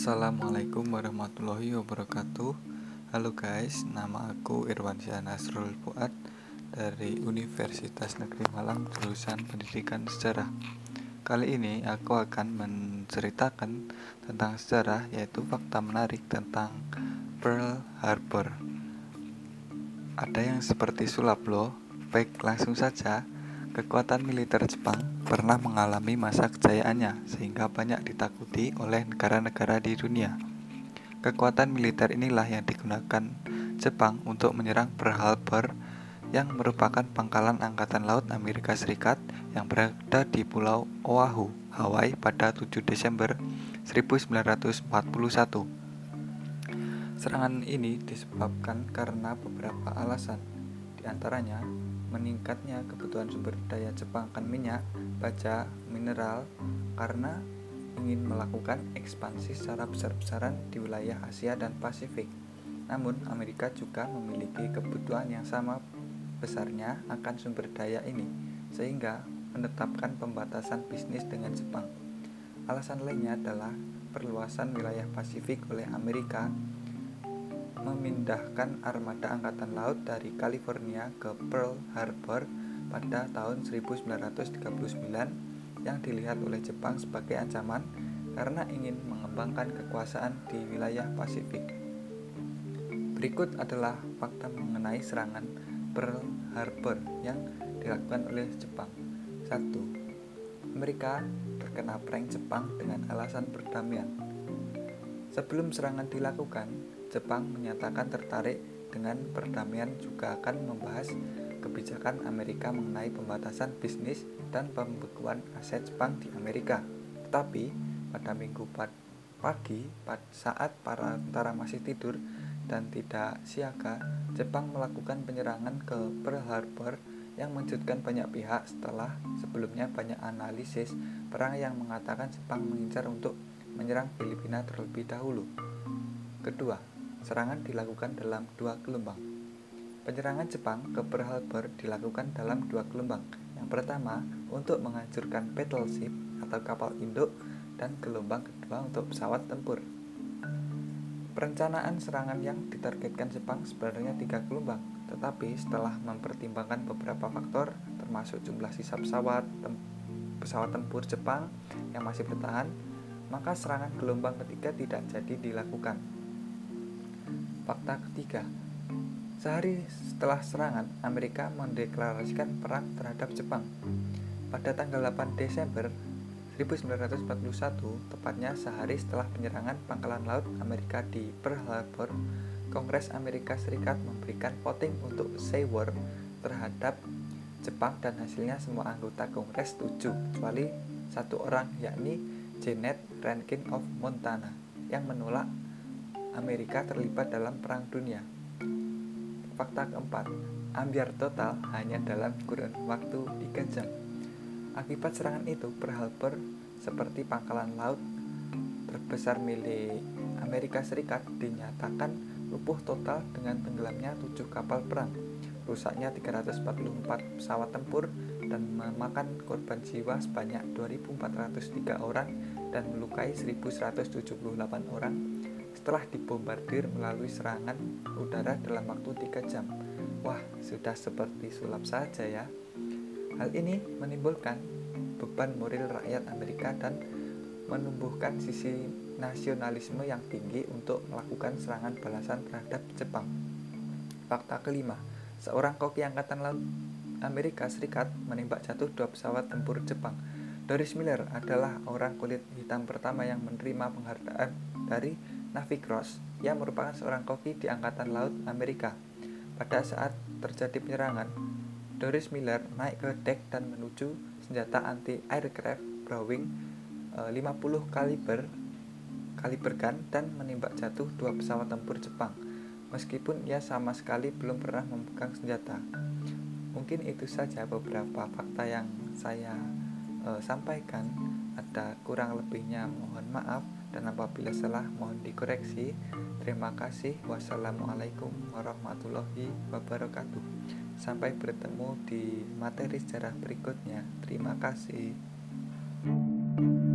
Assalamualaikum warahmatullahi wabarakatuh. Halo guys, nama aku Irwansyah Nasrul Fuad Dari Universitas Negeri Malang Jurusan Pendidikan Sejarah. Kali ini aku akan menceritakan tentang sejarah Yaitu fakta menarik tentang Pearl Harbor. Ada yang seperti sulap loh Baik langsung saja Kekuatan militer Jepang pernah mengalami masa kejayaannya sehingga banyak ditakuti oleh negara-negara di dunia. Kekuatan militer inilah yang digunakan Jepang untuk menyerang Pearl Harbor yang merupakan pangkalan angkatan laut Amerika Serikat yang berada di Pulau Oahu, Hawaii pada 7 Desember 1941. Serangan ini disebabkan karena beberapa alasan, di antaranya meningkatnya kebutuhan sumber daya Jepang akan minyak, baja, mineral karena ingin melakukan ekspansi secara besar-besaran di wilayah Asia dan Pasifik. Namun, Amerika juga memiliki kebutuhan yang sama besarnya akan sumber daya ini, sehingga menetapkan pembatasan bisnis dengan Jepang. Alasan lainnya adalah perluasan wilayah Pasifik oleh Amerika memindahkan armada angkatan laut dari California ke Pearl Harbor pada tahun 1939 yang dilihat oleh Jepang sebagai ancaman karena ingin mengembangkan kekuasaan di wilayah Pasifik. Berikut adalah fakta mengenai serangan Pearl Harbor yang dilakukan oleh Jepang. 1. Amerika terkena prank Jepang dengan alasan perdamaian. Sebelum serangan dilakukan, Jepang menyatakan tertarik dengan perdamaian juga akan membahas kebijakan Amerika mengenai pembatasan bisnis dan pembekuan aset Jepang di Amerika. Tetapi pada minggu pagi saat para tentara masih tidur dan tidak siaga, Jepang melakukan penyerangan ke Pearl Harbor yang mengejutkan banyak pihak setelah sebelumnya banyak analisis perang yang mengatakan Jepang mengincar untuk menyerang Filipina terlebih dahulu. Kedua, Serangan dilakukan dalam dua gelombang. Penyerangan Jepang ke Pearl Harbor dilakukan dalam dua gelombang. Yang pertama untuk menghancurkan battleship atau kapal induk dan gelombang kedua untuk pesawat tempur. Perencanaan serangan yang ditargetkan Jepang sebenarnya tiga gelombang, tetapi setelah mempertimbangkan beberapa faktor, termasuk jumlah sisa pesawat, tem pesawat tempur Jepang yang masih bertahan, maka serangan gelombang ketiga tidak jadi dilakukan. Fakta ketiga, sehari setelah serangan, Amerika mendeklarasikan perang terhadap Jepang. Pada tanggal 8 Desember 1941, tepatnya sehari setelah penyerangan pangkalan laut Amerika di Pearl Harbor, Kongres Amerika Serikat memberikan voting untuk say war terhadap Jepang dan hasilnya semua anggota Kongres setuju kecuali satu orang yakni Janet Rankin of Montana yang menolak Amerika terlibat dalam Perang Dunia. Fakta keempat, ambiar total hanya dalam kurun waktu 3 jam. Akibat serangan itu, Pearl Harbor seperti pangkalan laut terbesar milik Amerika Serikat dinyatakan lumpuh total dengan tenggelamnya 7 kapal perang, rusaknya 344 pesawat tempur, dan memakan korban jiwa sebanyak 2.403 orang dan melukai 1.178 orang setelah dibombardir melalui serangan udara dalam waktu 3 jam. Wah, sudah seperti sulap saja ya. Hal ini menimbulkan beban moral rakyat Amerika dan menumbuhkan sisi nasionalisme yang tinggi untuk melakukan serangan balasan terhadap Jepang. Fakta kelima, seorang koki angkatan laut Amerika Serikat menembak jatuh dua pesawat tempur Jepang. Doris Miller adalah orang kulit hitam pertama yang menerima penghargaan dari Navy Cross yang merupakan seorang koki di Angkatan Laut Amerika. Pada saat terjadi penyerangan, Doris Miller naik ke dek dan menuju senjata anti-aircraft Browning 50 eh, kaliber kaliber gun dan menembak jatuh dua pesawat tempur Jepang meskipun ia sama sekali belum pernah memegang senjata. Mungkin itu saja beberapa fakta yang saya uh, sampaikan. Ada kurang lebihnya mohon maaf dan apabila salah mohon dikoreksi. Terima kasih. Wassalamualaikum warahmatullahi wabarakatuh. Sampai bertemu di materi sejarah berikutnya. Terima kasih. thank you